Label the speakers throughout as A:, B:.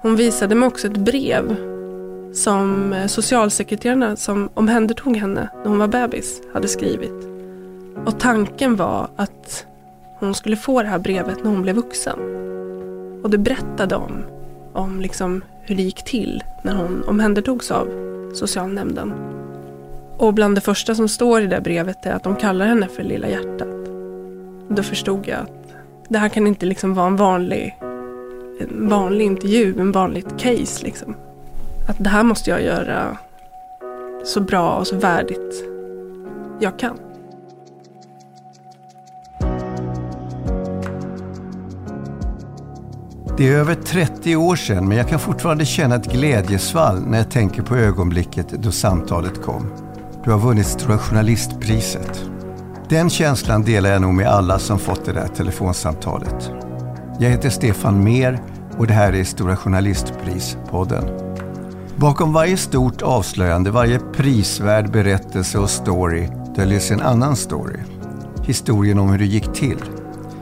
A: Hon visade mig också ett brev som eh, socialsekreterarna som omhändertog henne när hon var bebis hade skrivit. Och tanken var att hon skulle få det här brevet när hon blev vuxen. Och det berättade om, om liksom hur det gick till när hon omhändertogs av socialnämnden. Och bland det första som står i det brevet är att de kallar henne för Lilla hjärtat. Då förstod jag att det här kan inte liksom vara en vanlig, en vanlig intervju, en vanligt case liksom. Att det här måste jag göra så bra och så värdigt jag kan.
B: Det är över 30 år sedan men jag kan fortfarande känna ett glädjesvall när jag tänker på ögonblicket då samtalet kom. Du har vunnit Stora Journalistpriset. Den känslan delar jag nog med alla som fått det där telefonsamtalet. Jag heter Stefan Mer och det här är Stora Journalistpris-podden. Bakom varje stort avslöjande, varje prisvärd berättelse och story döljer sig en annan story. Historien om hur det gick till.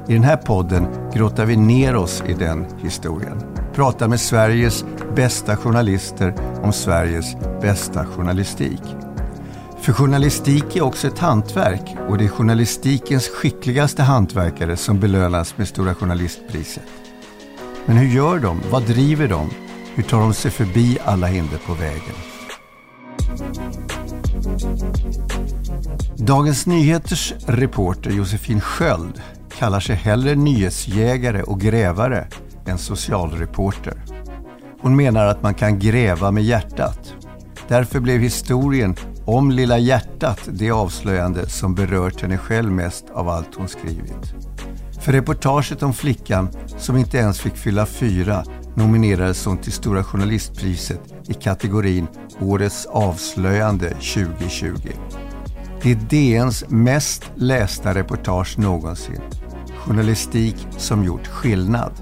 B: I den här podden grottar vi ner oss i den historien. Pratar med Sveriges bästa journalister om Sveriges bästa journalistik. För journalistik är också ett hantverk och det är journalistikens skickligaste hantverkare som belönas med Stora Journalistpriset. Men hur gör de? Vad driver de? Hur tar de sig förbi alla hinder på vägen? Dagens Nyheters reporter Josefin Sköld kallar sig hellre nyhetsjägare och grävare än socialreporter. Hon menar att man kan gräva med hjärtat. Därför blev historien om Lilla hjärtat det avslöjande som berört henne själv mest av allt hon skrivit. För reportaget om flickan som inte ens fick fylla fyra nominerades hon till Stora Journalistpriset i kategorin Årets avslöjande 2020. Det är DNs mest lästa reportage någonsin. Journalistik som gjort skillnad.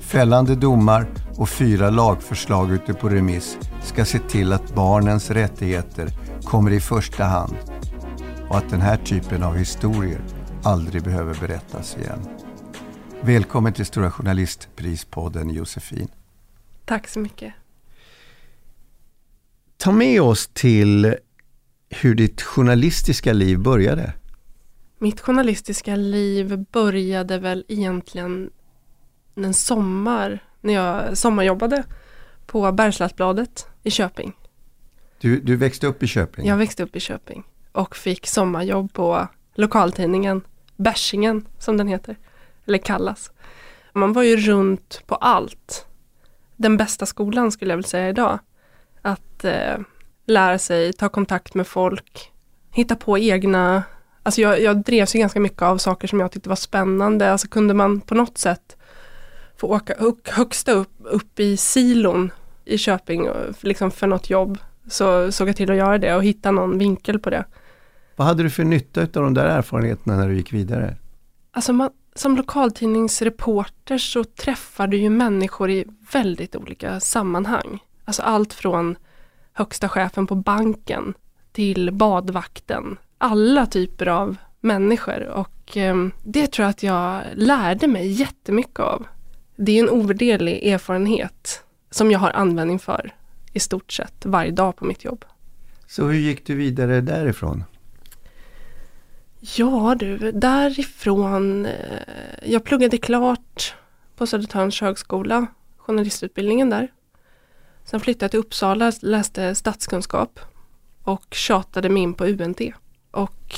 B: Fällande domar och fyra lagförslag ute på remiss ska se till att barnens rättigheter kommer i första hand och att den här typen av historier aldrig behöver berättas igen. Välkommen till Stora Journalistprispodden Josefin.
A: Tack så mycket.
B: Ta med oss till hur ditt journalistiska liv började.
A: Mitt journalistiska liv började väl egentligen en sommar när jag sommarjobbade på Bergslagsbladet i Köping.
B: Du, du växte upp i Köping?
A: Jag växte upp i Köping och fick sommarjobb på lokaltidningen Bärsingen som den heter, eller kallas. Man var ju runt på allt. Den bästa skolan skulle jag vilja säga idag. Att eh, lära sig, ta kontakt med folk, hitta på egna Alltså jag, jag drevs ju ganska mycket av saker som jag tyckte var spännande. Alltså kunde man på något sätt få åka högsta upp, upp i silon i Köping liksom för något jobb så såg jag till att göra det och hitta någon vinkel på det.
B: Vad hade du för nytta av de där erfarenheterna när du gick vidare?
A: Alltså man, som lokaltidningsreporter så träffar du ju människor i väldigt olika sammanhang. Alltså allt från högsta chefen på banken till badvakten. Alla typer av människor och eh, det tror jag att jag lärde mig jättemycket av. Det är en ovärderlig erfarenhet som jag har användning för i stort sett varje dag på mitt jobb.
B: Så hur gick du vidare därifrån?
A: Ja du, därifrån, eh, jag pluggade klart på Södertörns högskola, journalistutbildningen där. Sen flyttade jag till Uppsala, läste statskunskap och tjatade mig in på UNT. Och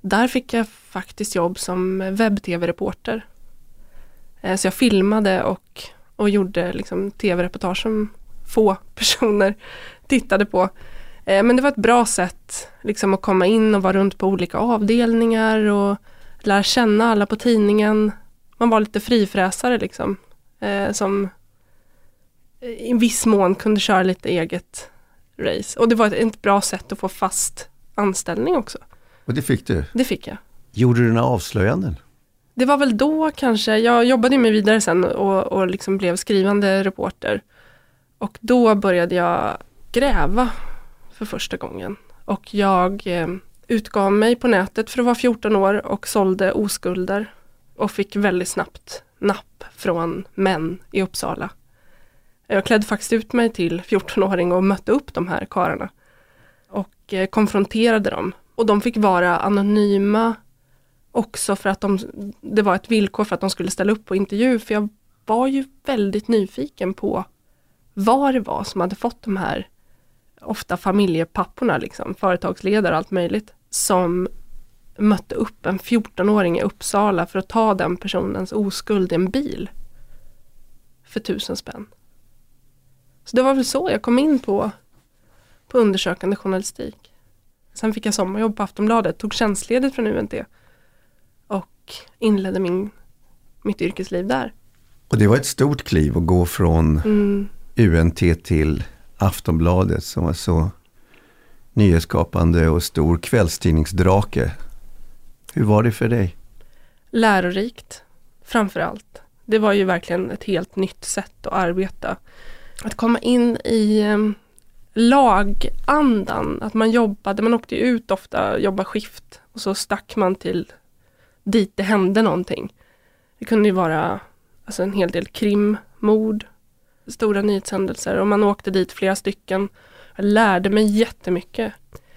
A: där fick jag faktiskt jobb som webb-tv-reporter. Eh, så jag filmade och, och gjorde liksom tv-reportage som få personer tittade på. Eh, men det var ett bra sätt liksom att komma in och vara runt på olika avdelningar och lära känna alla på tidningen. Man var lite frifräsare liksom. Eh, som i viss mån kunde köra lite eget race. Och det var ett, ett bra sätt att få fast anställning också.
B: Och det fick du?
A: Det fick jag.
B: Gjorde du några avslöjanden?
A: Det var väl då kanske, jag jobbade mig vidare sen och, och liksom blev skrivande reporter. Och då började jag gräva för första gången. Och jag eh, utgav mig på nätet för att vara 14 år och sålde oskulder. Och fick väldigt snabbt napp från män i Uppsala. Jag klädde faktiskt ut mig till 14-åring och mötte upp de här kararna. Och eh, konfronterade dem. Och de fick vara anonyma också för att de, det var ett villkor för att de skulle ställa upp på intervju. För jag var ju väldigt nyfiken på vad det var som hade fått de här ofta familjepapporna, liksom, företagsledare och allt möjligt, som mötte upp en 14-åring i Uppsala för att ta den personens oskuld i en bil för tusen spänn. Så det var väl så jag kom in på, på undersökande journalistik. Sen fick jag sommarjobb på Aftonbladet, tog tjänstledigt från UNT och inledde min, mitt yrkesliv där.
B: Och det var ett stort kliv att gå från mm. UNT till Aftonbladet som var så nyhetsskapande och stor kvällstidningsdrake. Hur var det för dig?
A: Lärorikt, framför allt. Det var ju verkligen ett helt nytt sätt att arbeta. Att komma in i ehm, lagandan, att man jobbade, man åkte ut ofta, jobba skift och så stack man till dit det hände någonting. Det kunde ju vara alltså en hel del krim, mord, stora nyhetshändelser och man åkte dit flera stycken. Jag lärde mig jättemycket.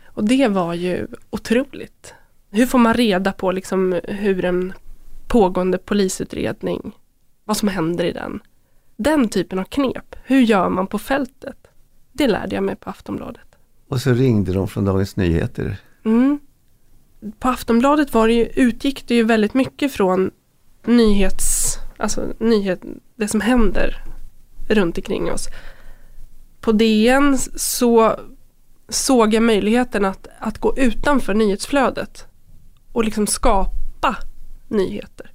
A: Och det var ju otroligt. Hur får man reda på liksom hur en pågående polisutredning, vad som händer i den? Den typen av knep, hur gör man på fältet? Det lärde jag mig på Aftonbladet.
B: Och så ringde de från Dagens Nyheter.
A: Mm. På Aftonbladet var det ju, utgick det ju väldigt mycket från nyhets, alltså nyhet, det som händer runt omkring oss. På DN så såg jag möjligheten att, att gå utanför nyhetsflödet och liksom skapa nyheter.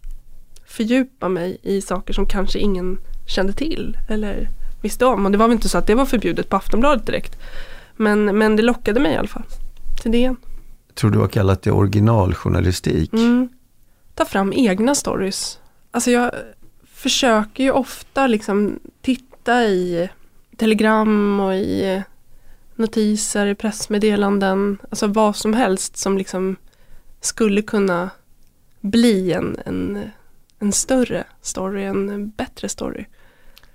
A: Fördjupa mig i saker som kanske ingen kände till eller visste om. Och det var väl inte så att det var förbjudet på Aftonbladet direkt. Men, men det lockade mig i alla fall till DN.
B: Tror du har kallat det originaljournalistik.
A: Mm. Ta fram egna stories. Alltså jag försöker ju ofta liksom titta i telegram och i notiser, i pressmeddelanden, alltså vad som helst som liksom skulle kunna bli en, en, en större story, en bättre story.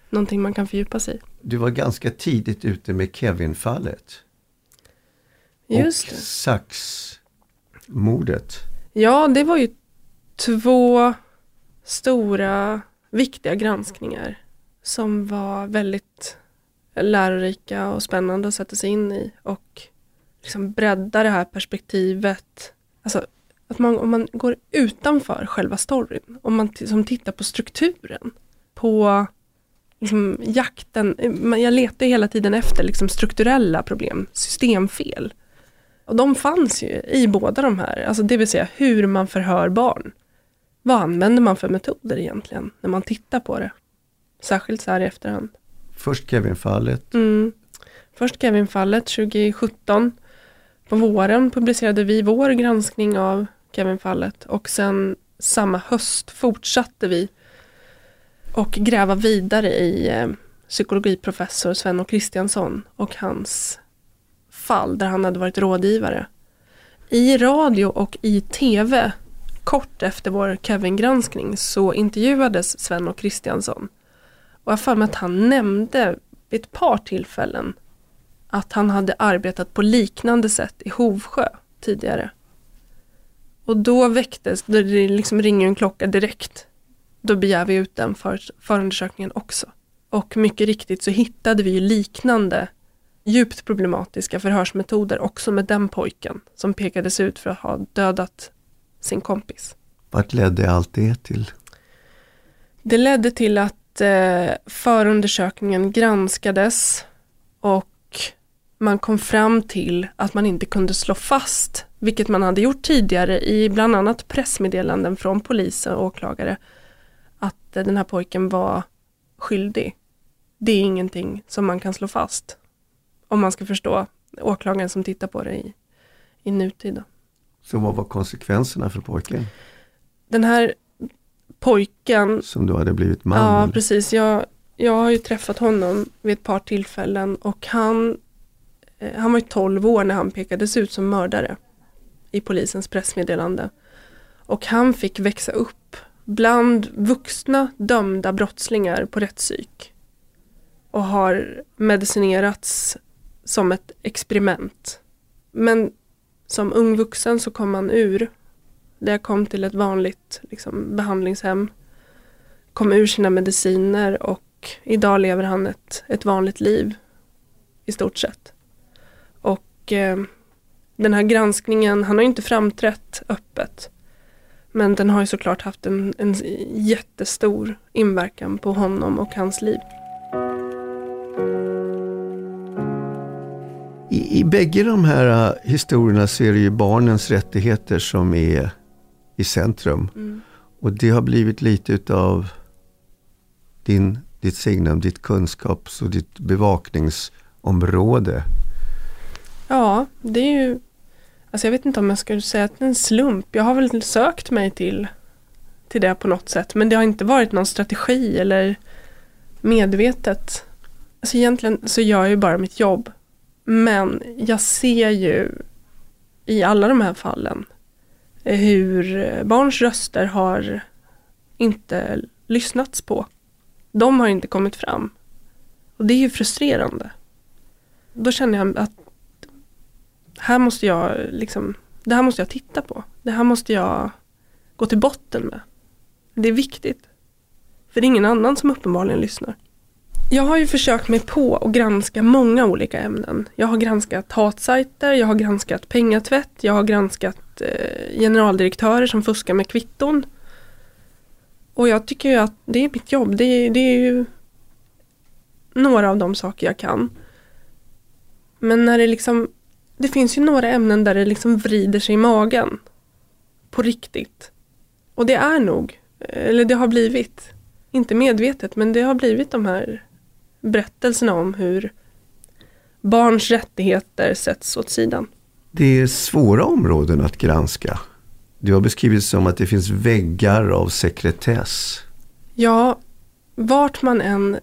A: Någonting man kan fördjupa sig i.
B: Du var ganska tidigt ute med Kevin-fallet.
A: Just
B: och Sax-mordet.
A: Ja, det var ju två stora viktiga granskningar som var väldigt lärorika och spännande att sätta sig in i och liksom bredda det här perspektivet. Alltså att man, om man går utanför själva storyn, om man som tittar på strukturen, på liksom jakten, jag letar hela tiden efter liksom strukturella problem, systemfel. Och de fanns ju i båda de här, alltså det vill säga hur man förhör barn. Vad använder man för metoder egentligen när man tittar på det? Särskilt så här i efterhand.
B: Först Kevin-fallet.
A: Mm. Först Kevin-fallet 2017. På våren publicerade vi vår granskning av Kevin-fallet och sen samma höst fortsatte vi och gräva vidare i eh, psykologiprofessor Sven Kristiansson och hans fall där han hade varit rådgivare. I radio och i tv kort efter vår Kevin-granskning så intervjuades Sven och Kristiansson. Och jag för mig att han nämnde vid ett par tillfällen att han hade arbetat på liknande sätt i Hovsjö tidigare. Och då väcktes, det liksom ringer en klocka direkt. Då begär vi ut den för, förundersökningen också. Och mycket riktigt så hittade vi ju liknande djupt problematiska förhörsmetoder också med den pojken som pekades ut för att ha dödat sin kompis.
B: Vart ledde allt det till?
A: Det ledde till att eh, förundersökningen granskades och man kom fram till att man inte kunde slå fast, vilket man hade gjort tidigare i bland annat pressmeddelanden från polis och åklagare, att eh, den här pojken var skyldig. Det är ingenting som man kan slå fast. Om man ska förstå åklagaren som tittar på det i, i nutid.
B: Så vad var konsekvenserna för pojken?
A: Den här pojken.
B: Som då hade blivit man?
A: Ja, precis. Jag, jag har ju träffat honom vid ett par tillfällen och han, eh, han var ju 12 år när han pekades ut som mördare i polisens pressmeddelande. Och han fick växa upp bland vuxna dömda brottslingar på rättspsyk. och har medicinerats som ett experiment. Men som ung vuxen så kom han ur. Där jag kom till ett vanligt liksom, behandlingshem. Kom ur sina mediciner och idag lever han ett, ett vanligt liv. I stort sett. Och eh, den här granskningen, han har inte framträtt öppet. Men den har ju såklart haft en, en jättestor inverkan på honom och hans liv.
B: I, I bägge de här eh, historierna så är det ju barnens rättigheter som är i centrum. Mm. Och det har blivit lite utav din, ditt signum, ditt kunskaps och ditt bevakningsområde.
A: Ja, det är ju Alltså jag vet inte om jag skulle säga att det är en slump. Jag har väl sökt mig till, till det på något sätt. Men det har inte varit någon strategi eller medvetet. Alltså egentligen så gör jag ju bara mitt jobb. Men jag ser ju i alla de här fallen hur barns röster har inte lyssnats på. De har inte kommit fram. Och det är ju frustrerande. Då känner jag att här måste jag liksom, det här måste jag titta på. Det här måste jag gå till botten med. Det är viktigt. För det är ingen annan som uppenbarligen lyssnar. Jag har ju försökt mig på att granska många olika ämnen. Jag har granskat hatsajter, jag har granskat pengatvätt, jag har granskat Eh, generaldirektörer som fuskar med kvitton. Och jag tycker ju att det är mitt jobb. Det är, det är ju några av de saker jag kan. Men när det liksom det finns ju några ämnen där det liksom vrider sig i magen. På riktigt. Och det är nog, eh, eller det har blivit, inte medvetet, men det har blivit de här berättelserna om hur barns rättigheter sätts åt sidan.
B: Det är svåra områden att granska. Du har beskrivit det som att det finns väggar av sekretess.
A: Ja, vart man än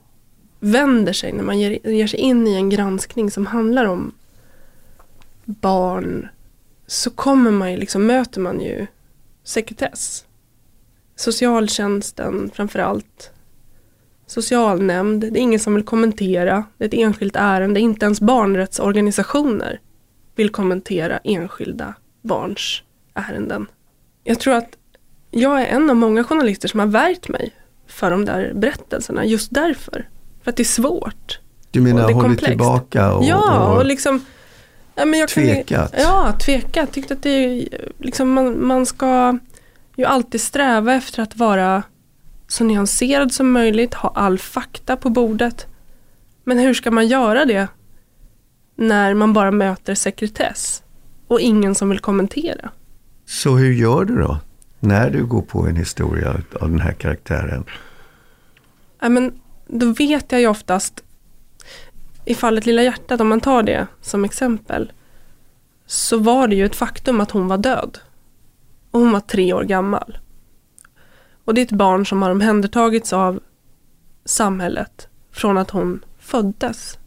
A: vänder sig när man ger, ger sig in i en granskning som handlar om barn så kommer man ju liksom, möter man ju sekretess. Socialtjänsten framförallt. Socialnämnd, det är ingen som vill kommentera. Det är ett enskilt ärende, inte ens barnrättsorganisationer vill kommentera enskilda barns ärenden. Jag tror att jag är en av många journalister som har värjt mig för de där berättelserna just därför. För att det är svårt.
B: Du menar hållit tillbaka? Och,
A: ja, och liksom Ja, men jag
B: tvekat?
A: Kan, ja, tvekat. Tyckte att det är, liksom, man, man ska ju alltid sträva efter att vara så nyanserad som möjligt, ha all fakta på bordet. Men hur ska man göra det när man bara möter sekretess och ingen som vill kommentera?
B: Så hur gör du då? När du går på en historia av den här karaktären?
A: Ja, men då vet jag ju oftast i fallet Lilla hjärtat, om man tar det som exempel, så var det ju ett faktum att hon var död. Och hon var tre år gammal. Och det är ett barn som har omhändertagits av samhället från att hon föddes.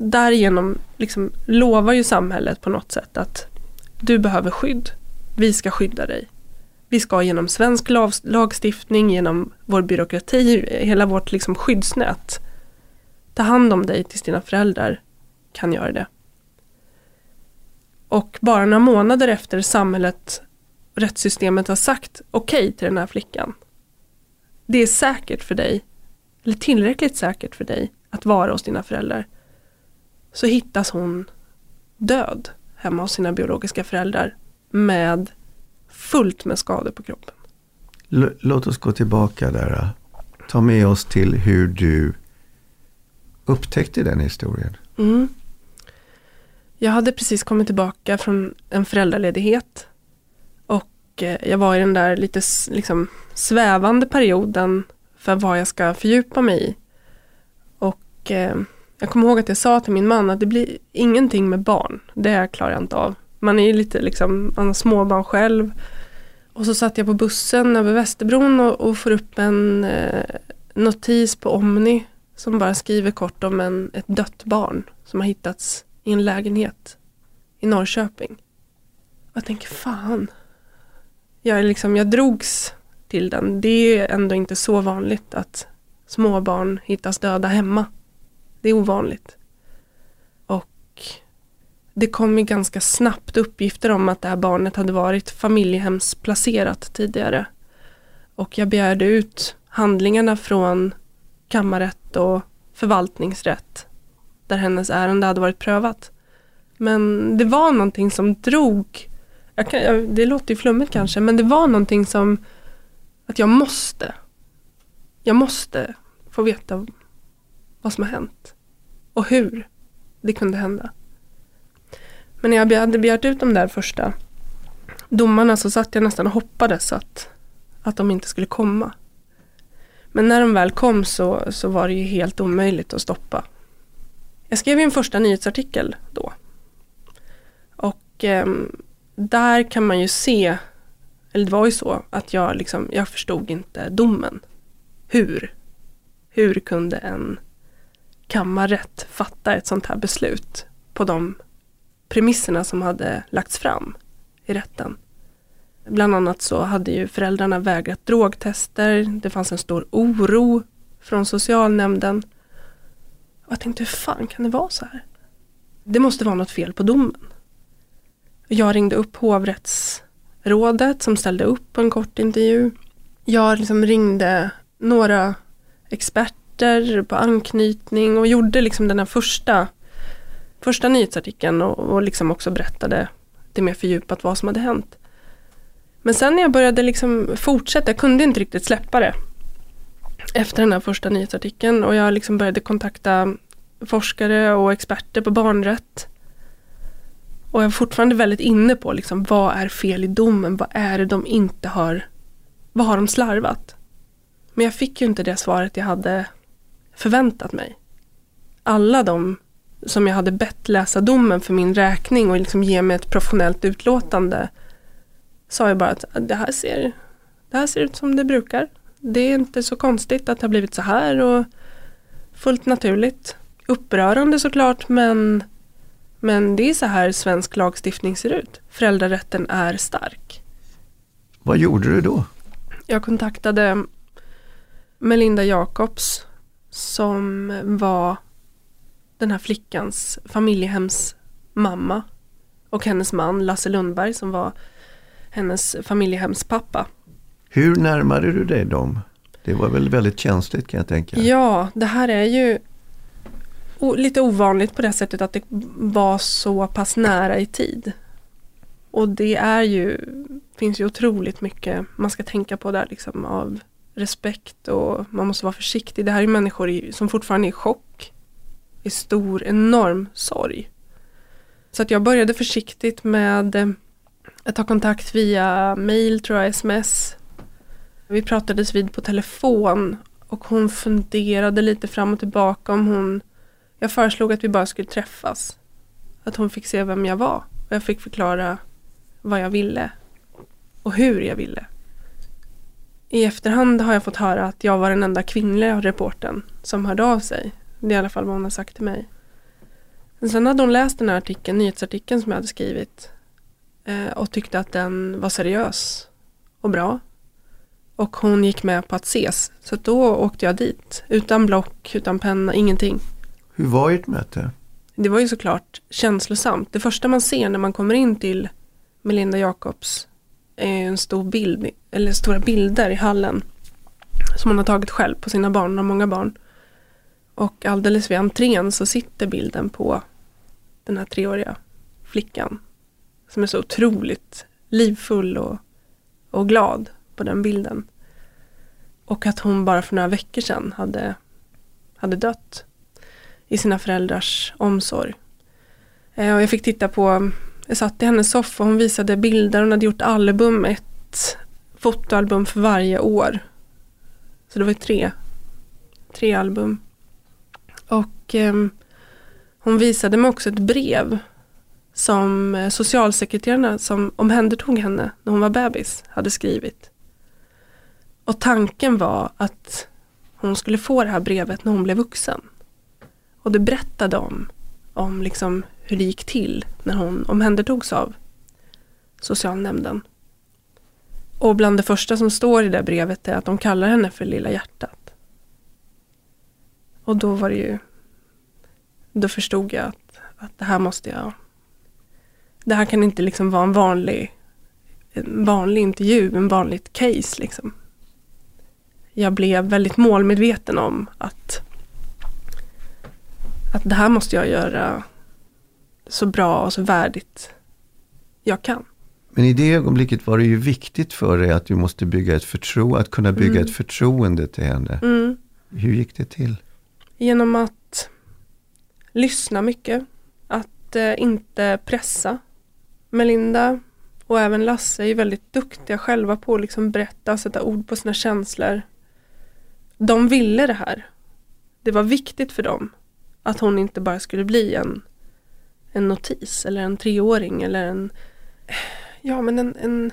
A: Därigenom liksom lovar ju samhället på något sätt att du behöver skydd. Vi ska skydda dig. Vi ska genom svensk lagstiftning, genom vår byråkrati, hela vårt liksom skyddsnät ta hand om dig tills dina föräldrar kan göra det. Och bara några månader efter samhället, rättssystemet har sagt okej okay till den här flickan. Det är säkert för dig, eller tillräckligt säkert för dig att vara hos dina föräldrar. Så hittas hon död hemma hos sina biologiska föräldrar med fullt med skador på kroppen.
B: L låt oss gå tillbaka där. Ta med oss till hur du upptäckte den historien?
A: Mm. Jag hade precis kommit tillbaka från en föräldraledighet. Och eh, jag var i den där lite liksom, svävande perioden för vad jag ska fördjupa mig i. Och eh, jag kommer ihåg att jag sa till min man att det blir ingenting med barn. Det klarar jag inte av. Man är ju lite liksom, man har småbarn själv. Och så satt jag på bussen över Västerbron och, och får upp en eh, notis på Omni som bara skriver kort om en, ett dött barn som har hittats i en lägenhet i Norrköping. Och jag tänker, fan. Jag, liksom, jag drogs till den. Det är ändå inte så vanligt att småbarn hittas döda hemma. Det är ovanligt. Och det kom ju ganska snabbt uppgifter om att det här barnet hade varit familjehemsplacerat tidigare. Och jag begärde ut handlingarna från kammarrätt och förvaltningsrätt där hennes ärende hade varit prövat. Men det var någonting som drog, kan, jag, det låter ju flummigt kanske, men det var någonting som att jag måste, jag måste få veta vad som har hänt och hur det kunde hända. Men när jag hade begärt ut de där första domarna så satt jag nästan och hoppades att, att de inte skulle komma. Men när de väl kom så, så var det ju helt omöjligt att stoppa. Jag skrev en första nyhetsartikel då. Och eh, där kan man ju se, eller det var ju så att jag liksom, jag förstod inte domen. Hur? Hur kunde en kammarrätt fatta ett sånt här beslut på de premisserna som hade lagts fram i rätten? Bland annat så hade ju föräldrarna vägrat drogtester. Det fanns en stor oro från socialnämnden. Och jag tänkte, hur fan kan det vara så här? Det måste vara något fel på domen. Jag ringde upp hovrättsrådet som ställde upp på en kort intervju. Jag liksom ringde några experter på anknytning och gjorde liksom den här första, första nyhetsartikeln och, och liksom också berättade lite mer fördjupat vad som hade hänt. Men sen när jag började liksom fortsätta, jag kunde inte riktigt släppa det. Efter den här första nyhetsartikeln och jag liksom började kontakta forskare och experter på barnrätt. Och jag är fortfarande väldigt inne på liksom, vad är fel i domen, vad är det de inte har, vad har de slarvat? Men jag fick ju inte det svaret jag hade förväntat mig. Alla de som jag hade bett läsa domen för min räkning och liksom ge mig ett professionellt utlåtande sa jag bara att det här ser, det här ser ut som det brukar. Det är inte så konstigt att det har blivit så här och fullt naturligt. Upprörande såklart men, men det är så här svensk lagstiftning ser ut. Föräldrarätten är stark.
B: Vad gjorde du då?
A: Jag kontaktade Melinda Jacobs som var den här flickans familjehemsmamma och hennes man Lasse Lundberg som var hennes familjehemspappa.
B: Hur närmade du dig dem? Det var väl väldigt känsligt kan jag tänka.
A: Ja, det här är ju lite ovanligt på det sättet att det var så pass nära i tid. Och det är ju, finns ju otroligt mycket man ska tänka på där liksom av respekt och man måste vara försiktig. Det här är människor som fortfarande är i chock, i stor, enorm sorg. Så att jag började försiktigt med eh, att ta kontakt via mail, tror jag, sms. Vi pratades vid på telefon och hon funderade lite fram och tillbaka om hon Jag föreslog att vi bara skulle träffas. Att hon fick se vem jag var och jag fick förklara vad jag ville och hur jag ville. I efterhand har jag fått höra att jag var den enda kvinnliga reporten som hörde av sig. Det är i alla fall vad hon har sagt till mig. Men sen hade hon läst den här artikeln, nyhetsartikeln som jag hade skrivit Eh, och tyckte att den var seriös och bra. Och hon gick med på att ses. Så då åkte jag dit. Utan block, utan penna, ingenting.
B: Hur var ert möte?
A: Det var ju såklart känslosamt. Det första man ser när man kommer in till Melinda Jacobs en stor bild, eller stora bilder i hallen. Som hon har tagit själv på sina barn, hon har många barn. Och alldeles vid entrén så sitter bilden på den här treåriga flickan som är så otroligt livfull och, och glad på den bilden. Och att hon bara för några veckor sedan hade, hade dött i sina föräldrars omsorg. Eh, och jag fick titta på, jag satt i hennes soffa och hon visade bilder, hon hade gjort album, ett fotoalbum för varje år. Så det var tre, tre album. Och eh, hon visade mig också ett brev som eh, socialsekreterarna som omhändertog henne när hon var bebis hade skrivit. Och tanken var att hon skulle få det här brevet när hon blev vuxen. Och det berättade om, om liksom hur det gick till när hon omhändertogs av socialnämnden. Och bland det första som står i det brevet är att de kallar henne för Lilla hjärtat. Och då var det ju då förstod jag att, att det här måste jag det här kan inte liksom vara en vanlig, en vanlig intervju, en vanligt case liksom. Jag blev väldigt målmedveten om att, att det här måste jag göra så bra och så värdigt jag kan.
B: Men i det ögonblicket var det ju viktigt för dig att du måste bygga ett förtroende, att kunna bygga mm. ett förtroende till henne. Mm. Hur gick det till?
A: Genom att lyssna mycket, att eh, inte pressa, Melinda och även Lasse är väldigt duktiga själva på att liksom berätta och sätta ord på sina känslor. De ville det här. Det var viktigt för dem att hon inte bara skulle bli en, en notis eller en treåring eller en, ja men en, en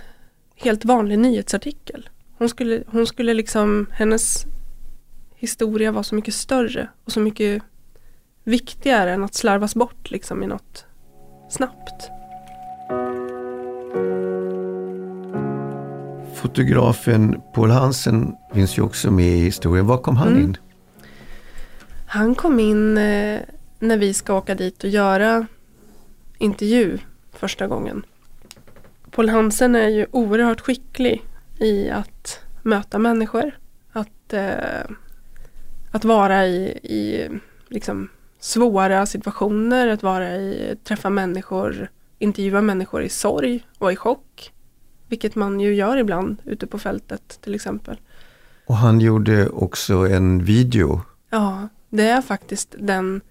A: helt vanlig nyhetsartikel. Hon skulle, hon skulle liksom, hennes historia var så mycket större och så mycket viktigare än att slarvas bort liksom i något snabbt.
B: Fotografen Paul Hansen finns ju också med i historien. Var kom han mm. in?
A: Han kom in eh, när vi ska åka dit och göra intervju första gången. Paul Hansen är ju oerhört skicklig i att möta människor. Att, eh, att vara i, i liksom svåra situationer, att vara i, träffa människor, intervjua människor i sorg och i chock. Vilket man ju gör ibland ute på fältet till exempel.
B: Och han gjorde också en video.
A: Ja, det är faktiskt den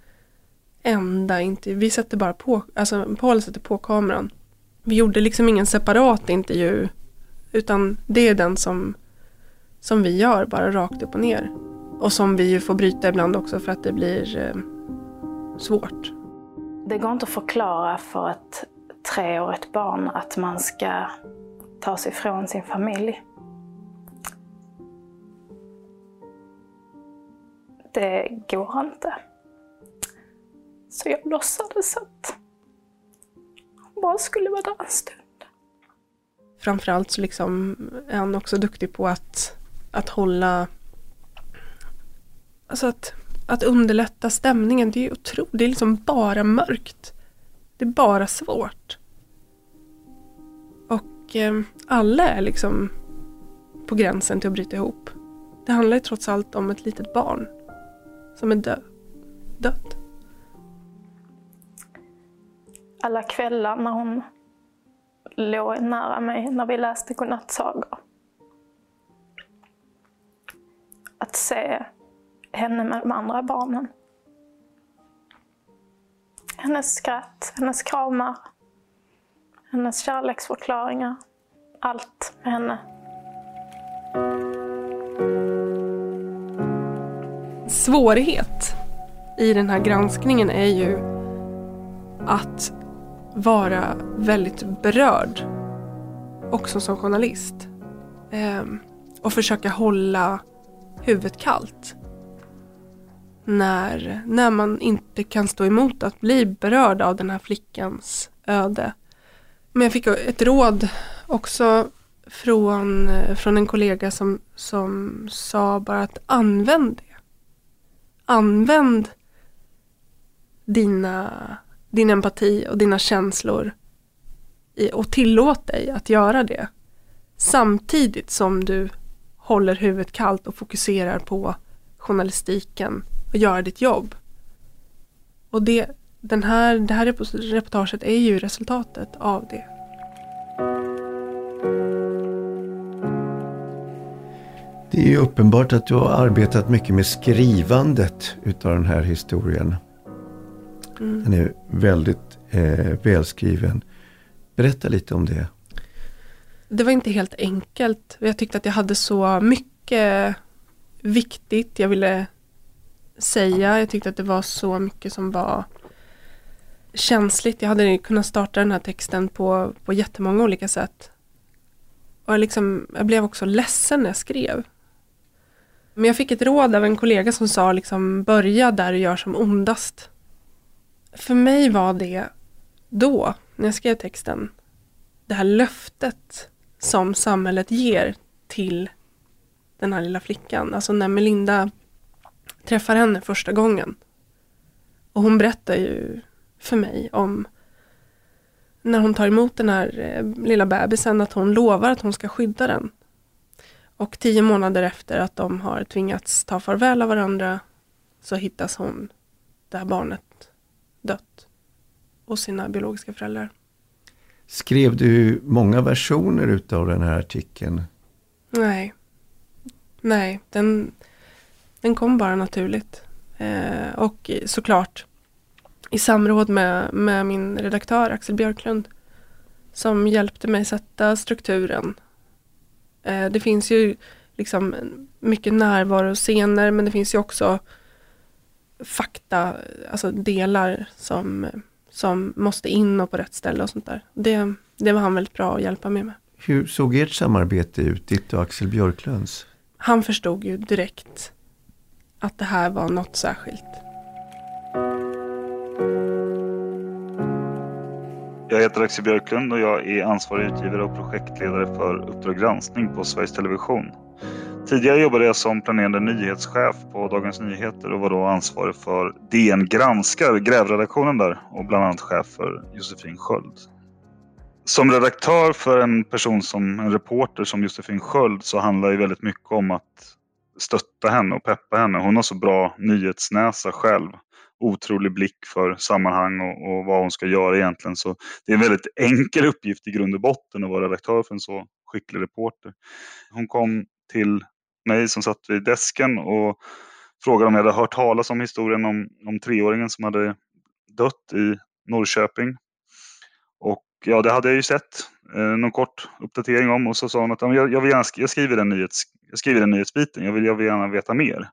A: enda intervju. Vi sätter bara på, alltså Paul sätter på kameran. Vi gjorde liksom ingen separat intervju. Utan det är den som, som vi gör, bara rakt upp och ner. Och som vi ju får bryta ibland också för att det blir eh, svårt.
C: Det går inte att förklara för ett treårigt barn att man ska ta sig ifrån sin familj. Det går inte. Så jag låtsades att hon bara skulle vara där en stund.
A: Framförallt så liksom är han också duktig på att, att hålla Alltså att, att underlätta stämningen. Det är otroligt. Det är liksom bara mörkt. Det är bara svårt. Eh, alla är liksom på gränsen till att bryta ihop. Det handlar ju trots allt om ett litet barn som är dö dött.
C: Alla kvällar när hon låg nära mig när vi läste godnattsagor. Att se henne med de andra barnen. Hennes skratt, hennes kramar, hennes kärleksförklaringar. Allt med henne.
A: Svårighet i den här granskningen är ju att vara väldigt berörd också som journalist. Ehm, och försöka hålla huvudet kallt. När, när man inte kan stå emot att bli berörd av den här flickans öde. Men jag fick ett råd också från, från en kollega som, som sa bara att använd det. Använd dina, din empati och dina känslor och tillåt dig att göra det. Samtidigt som du håller huvudet kallt och fokuserar på journalistiken och gör ditt jobb. Och det, den här, det här reportaget är ju resultatet av det.
B: Det är ju uppenbart att du har arbetat mycket med skrivandet utav den här historien. Mm. Den är väldigt eh, välskriven. Berätta lite om det.
A: Det var inte helt enkelt. Jag tyckte att jag hade så mycket viktigt jag ville säga. Jag tyckte att det var så mycket som var känsligt. Jag hade kunnat starta den här texten på, på jättemånga olika sätt. Och jag, liksom, jag blev också ledsen när jag skrev. Men jag fick ett råd av en kollega som sa liksom börja där du gör som ondast. För mig var det då, när jag skrev texten, det här löftet som samhället ger till den här lilla flickan. Alltså när Melinda träffar henne första gången Och hon berättar ju för mig om när hon tar emot den här eh, lilla bebisen att hon lovar att hon ska skydda den. Och tio månader efter att de har tvingats ta farväl av varandra så hittas hon, det här barnet, dött hos sina biologiska föräldrar.
B: Skrev du många versioner utav den här artikeln?
A: Nej. Nej, den, den kom bara naturligt. Eh, och såklart i samråd med, med min redaktör Axel Björklund som hjälpte mig sätta strukturen. Eh, det finns ju liksom mycket närvaroscener men det finns ju också fakta, alltså delar som, som måste in och på rätt ställe och sånt där. Det, det var han väldigt bra att hjälpa mig med.
B: Hur såg ert samarbete ut, ditt och Axel Björklunds?
A: Han förstod ju direkt att det här var något särskilt.
D: Jag heter Axel Björklund och jag är ansvarig utgivare och projektledare för Uppdrag granskning på Sveriges Television. Tidigare jobbade jag som planerande nyhetschef på Dagens Nyheter och var då ansvarig för DN Granskar, grävredaktionen där och bland annat chef för Josefin Sköld. Som redaktör för en person som en reporter som Josefin Sköld så handlar det väldigt mycket om att stötta henne och peppa henne. Hon har så bra nyhetsnäsa själv otrolig blick för sammanhang och, och, vad hon ska göra egentligen. Så det är en väldigt enkel uppgift i grund och botten att vara redaktör för en så skicklig reporter. Hon kom till mig som satt vid desken och frågade om jag hade hört talas om historien om, om treåringen som hade dött i Norrköping. Och ja, det hade jag ju sett eh, någon kort uppdatering om och så sa hon att jag, jag, vill gärna, jag, skriver den nyhets, jag skriver den nyhetsbiten, jag vill, jag vill gärna veta mer.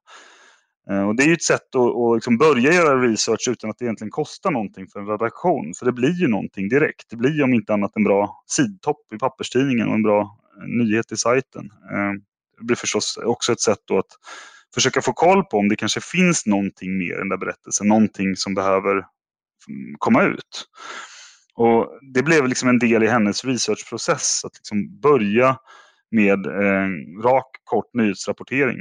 D: Eh, och det är ju ett sätt att, att liksom börja göra research utan att det egentligen kostar någonting för en redaktion. För det blir ju någonting direkt. Det blir ju om inte annat en bra sidtopp i papperstidningen och en bra eh, nyhet i sajten. Eh, blir förstås också ett sätt att försöka få koll på om det kanske finns någonting mer i den där berättelsen. Någonting som behöver mm, komma ut. Och Det blev liksom en del i hennes researchprocess. Att liksom börja med eh, rak, kort nyhetsrapportering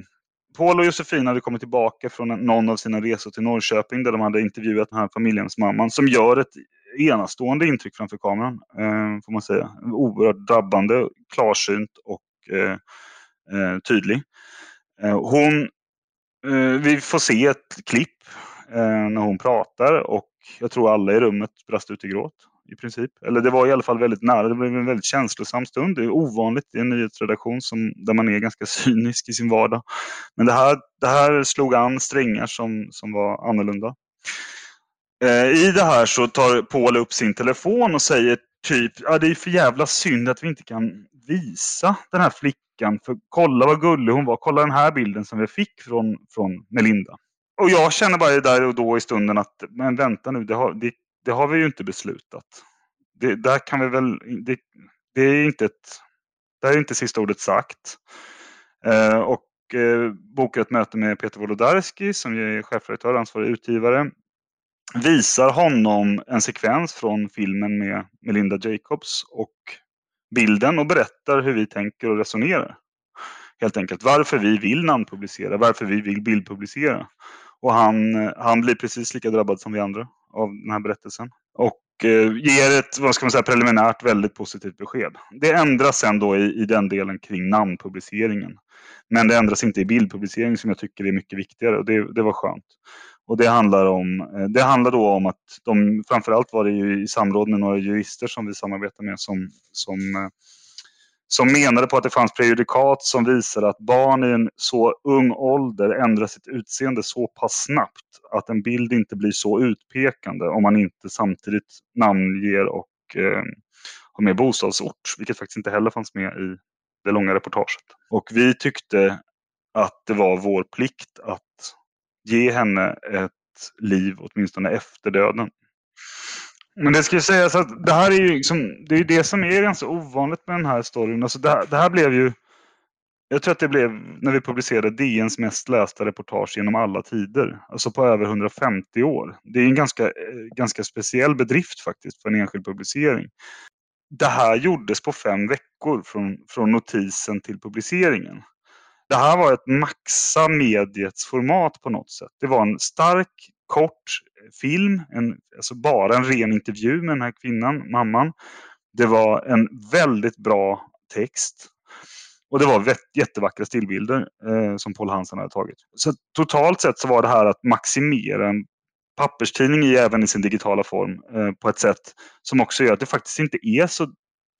D: Paul och Josefin hade kommit tillbaka från någon av sina resor till Norrköping där de hade intervjuat den här familjehemsmamman som gör ett enastående intryck framför kameran, eh, får man säga. Oerhört drabbande, klarsynt och eh, Eh, tydlig. Eh, hon, eh, vi får se ett klipp eh, när hon pratar och jag tror alla i rummet brast ut i gråt i princip. Eller det var i alla fall väldigt nära. Det blev en väldigt känslosam stund. Det är ovanligt i en nyhetsredaktion som, där man är ganska cynisk i sin vardag. Men det här, det här slog an strängar som, som var annorlunda. Eh, I det här så tar Paul upp sin telefon och säger typ, ja det är för jävla synd att vi inte kan visa den här flickan. För kolla vad gullig hon var. Kolla den här bilden som vi fick från, från Melinda. Och jag känner bara där och då i stunden att, men vänta nu, det, har, det, det har vi ju inte beslutat. Det, där kan vi väl, det, det är inte ett, där är inte sista ordet sagt. Eh, och eh, bokar ett möte med Peter Wolodarski som är chefredaktör och ansvarig utgivare. Visar honom en sekvens från filmen med Melinda Jacobs och bilden och berättar hur vi tänker och resonerar. Helt enkelt varför vi vill namnpublicera, varför vi vill bildpublicera. Och han, han blir precis lika drabbad som vi andra av den här berättelsen. Och eh, ger ett vad ska man säga, preliminärt väldigt positivt besked. Det ändras sen då i, i den delen kring namnpubliceringen. Men det ändras inte i bildpublicering som jag tycker är mycket viktigare och det, det var skönt. Och det handlar, om, eh, det handlar då om att de, framförallt var det ju i samråd med några jurister som vi samarbetar med som, som eh, som menade på att det fanns prejudikat som visade att barn i en så ung ålder ändrar sitt utseende så pass snabbt att en bild inte blir så utpekande om man inte samtidigt namnger och eh, har med bostadsort, vilket faktiskt inte heller fanns med i det långa reportaget. Och vi tyckte att det var vår plikt att ge henne ett liv åtminstone efter döden. Men det ska ju sägas att det här är ju liksom, det är det som är ganska ovanligt med den här storyn. Alltså det, här, det här blev ju, jag tror att det blev när vi publicerade DNs mest lästa reportage genom alla tider. Alltså på över 150 år. Det är en ganska, eh, ganska speciell bedrift faktiskt för en enskild publicering. Det här gjordes på fem veckor från, från notisen till publiceringen. Det här var ett maxa mediets format på något sätt. Det var en stark kort film, en, alltså bara en ren intervju med den här kvinnan, mamman. Det var en väldigt bra text. Och det var jättevackra stillbilder eh, som Paul Hansen hade tagit. Så totalt sett så var det här att maximera en papperstidning i, även i sin digitala form eh, på ett sätt som också gör att det faktiskt inte är så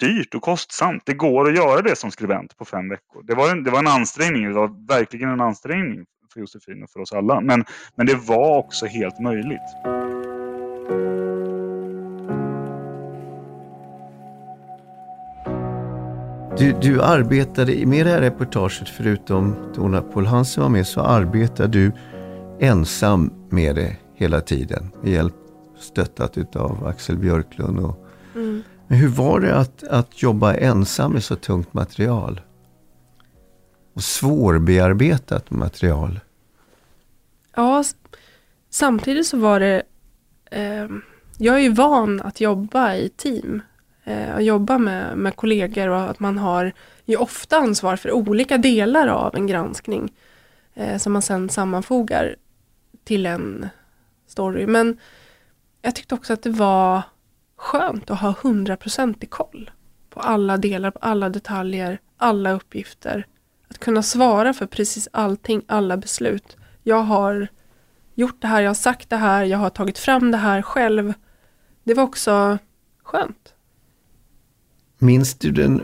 D: dyrt och kostsamt. Det går att göra det som skribent på fem veckor. Det var en, det var en ansträngning, det var verkligen en ansträngning för Josefin och för oss alla. Men, men det var också helt möjligt.
B: Du, du arbetade med det här reportaget, förutom då när Paul Hansen var med, så arbetade du ensam med det hela tiden. Med hjälp, stöttat utav Axel Björklund. Och, mm. Men hur var det att, att jobba ensam med så tungt material? Och svårbearbetat material?
A: Ja, samtidigt så var det... Eh, jag är ju van att jobba i team. Eh, att jobba med, med kollegor och att man har ju ofta ansvar för olika delar av en granskning. Eh, som man sen sammanfogar till en story. Men jag tyckte också att det var skönt att ha hundraprocentig koll på alla delar, på alla detaljer, alla uppgifter. Att kunna svara för precis allting, alla beslut. Jag har gjort det här, jag har sagt det här, jag har tagit fram det här själv. Det var också skönt.
B: Minns du den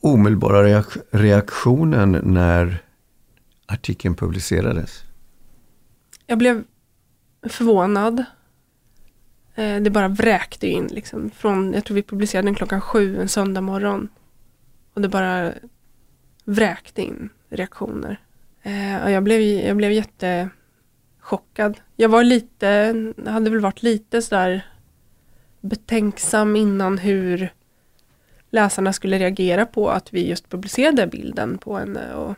B: omedelbara reaktionen när artikeln publicerades?
A: Jag blev förvånad. Eh, det bara vräkte in liksom. Från, jag tror vi publicerade den klockan sju en söndag morgon. Och det bara vräkte in reaktioner. Eh, och jag blev, jag blev jättechockad. Jag var lite, hade väl varit lite sådär betänksam innan hur läsarna skulle reagera på att vi just publicerade bilden på henne. Och,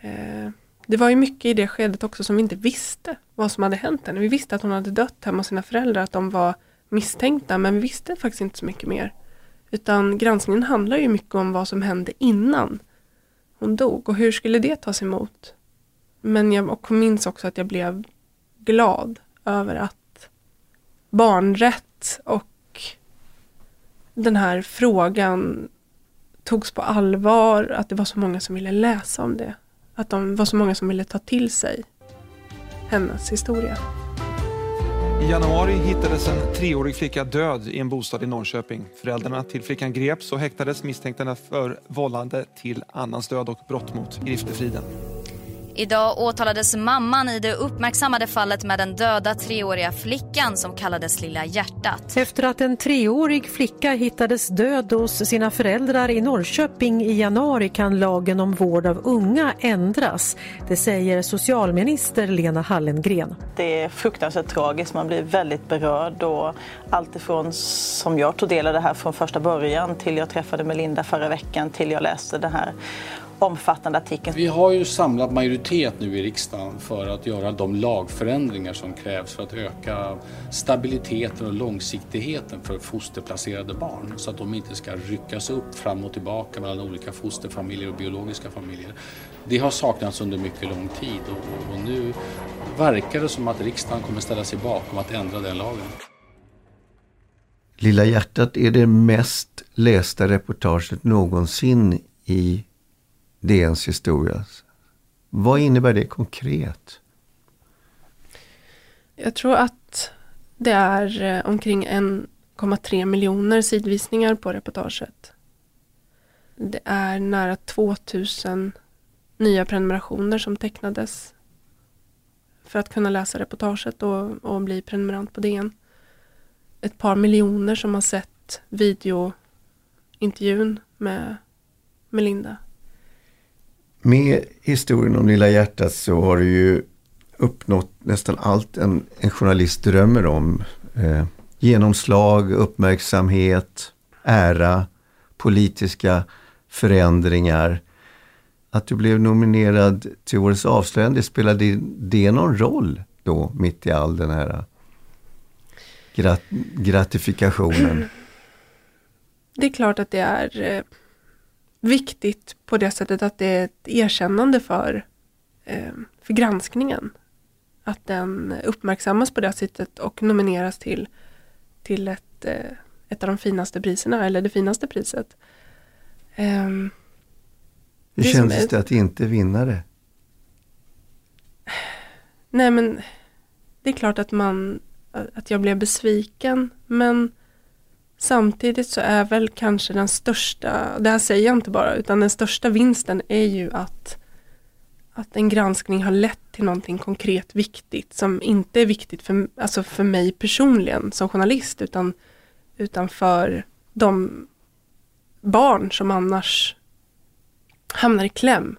A: eh, det var ju mycket i det skedet också som vi inte visste vad som hade hänt henne. Vi visste att hon hade dött hemma hos sina föräldrar, att de var misstänkta, men vi visste faktiskt inte så mycket mer. Utan granskningen handlar ju mycket om vad som hände innan hon dog och hur skulle det tas emot? Men jag och minns också att jag blev glad över att barnrätt och den här frågan togs på allvar, att det var så många som ville läsa om det. Att det var så många som ville ta till sig hennes historia.
E: I januari hittades en treårig flicka död i en bostad i Norrköping. Föräldrarna till flickan greps och häktades misstänkta för vållande till annans död och brott mot griftefriden.
F: Idag åtalades mamman i det uppmärksammade fallet med den döda treåriga flickan som kallades Lilla hjärtat.
G: Efter att en treårig flicka hittades död hos sina föräldrar i Norrköping i januari kan lagen om vård av unga ändras. Det säger socialminister Lena Hallengren.
H: Det är fruktansvärt tragiskt, man blir väldigt berörd och allt ifrån som jag tog del av det här från första början till jag träffade Melinda förra veckan till jag läste det här omfattande artikeln.
I: Vi har ju samlat majoritet nu i riksdagen för att göra de lagförändringar som krävs för att öka stabiliteten och långsiktigheten för fosterplacerade barn så att de inte ska ryckas upp fram och tillbaka mellan olika fosterfamiljer och biologiska familjer. Det har saknats under mycket lång tid och, och nu verkar det som att riksdagen kommer ställa sig bakom att ändra den lagen.
B: Lilla hjärtat är det mest lästa reportaget någonsin i DNs historia. Vad innebär det konkret?
A: Jag tror att det är eh, omkring 1,3 miljoner sidvisningar på reportaget. Det är nära 2000 nya prenumerationer som tecknades för att kunna läsa reportaget och, och bli prenumerant på DN. Ett par miljoner som har sett videointervjun med Melinda.
B: Med historien om Lilla hjärtat så har du ju uppnått nästan allt en, en journalist drömmer om. Eh, genomslag, uppmärksamhet, ära, politiska förändringar. Att du blev nominerad till Årets avslöjande, spelade det någon roll då mitt i all den här eh, grat gratifikationen?
A: Det är klart att det är eh, viktigt på det sättet att det är ett erkännande för, eh, för granskningen. att den uppmärksammas på det sättet och nomineras till, till ett, eh, ett av de finaste priserna, eller det finaste priset. Um,
B: Hur kändes det att inte vinna det?
A: Nej men det är klart att man att jag blev besviken men samtidigt så är väl kanske den största, det här säger jag inte bara, utan den största vinsten är ju att att en granskning har lett till någonting konkret viktigt som inte är viktigt för, alltså för mig personligen som journalist utan, utan för de barn som annars hamnar i kläm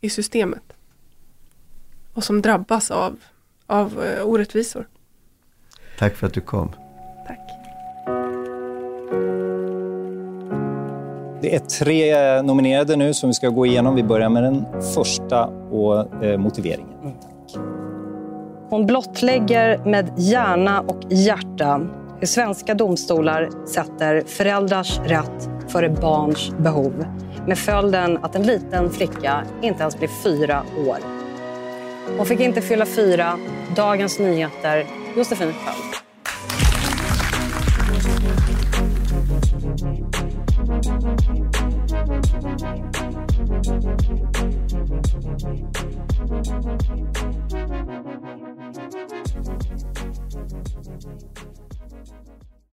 A: i systemet och som drabbas av, av uh, orättvisor.
B: Tack för att du kom.
A: Tack.
J: Det är tre nominerade nu som vi ska gå igenom. Vi börjar med den första och eh, motiveringen. Mm.
K: Hon blottlägger med hjärna och hjärta hur svenska domstolar sätter föräldrars rätt före barns behov med följden att en liten flicka inte ens blir fyra år. Hon fick inte fylla fyra. Dagens Nyheter, Josefin Sköld. Thank you.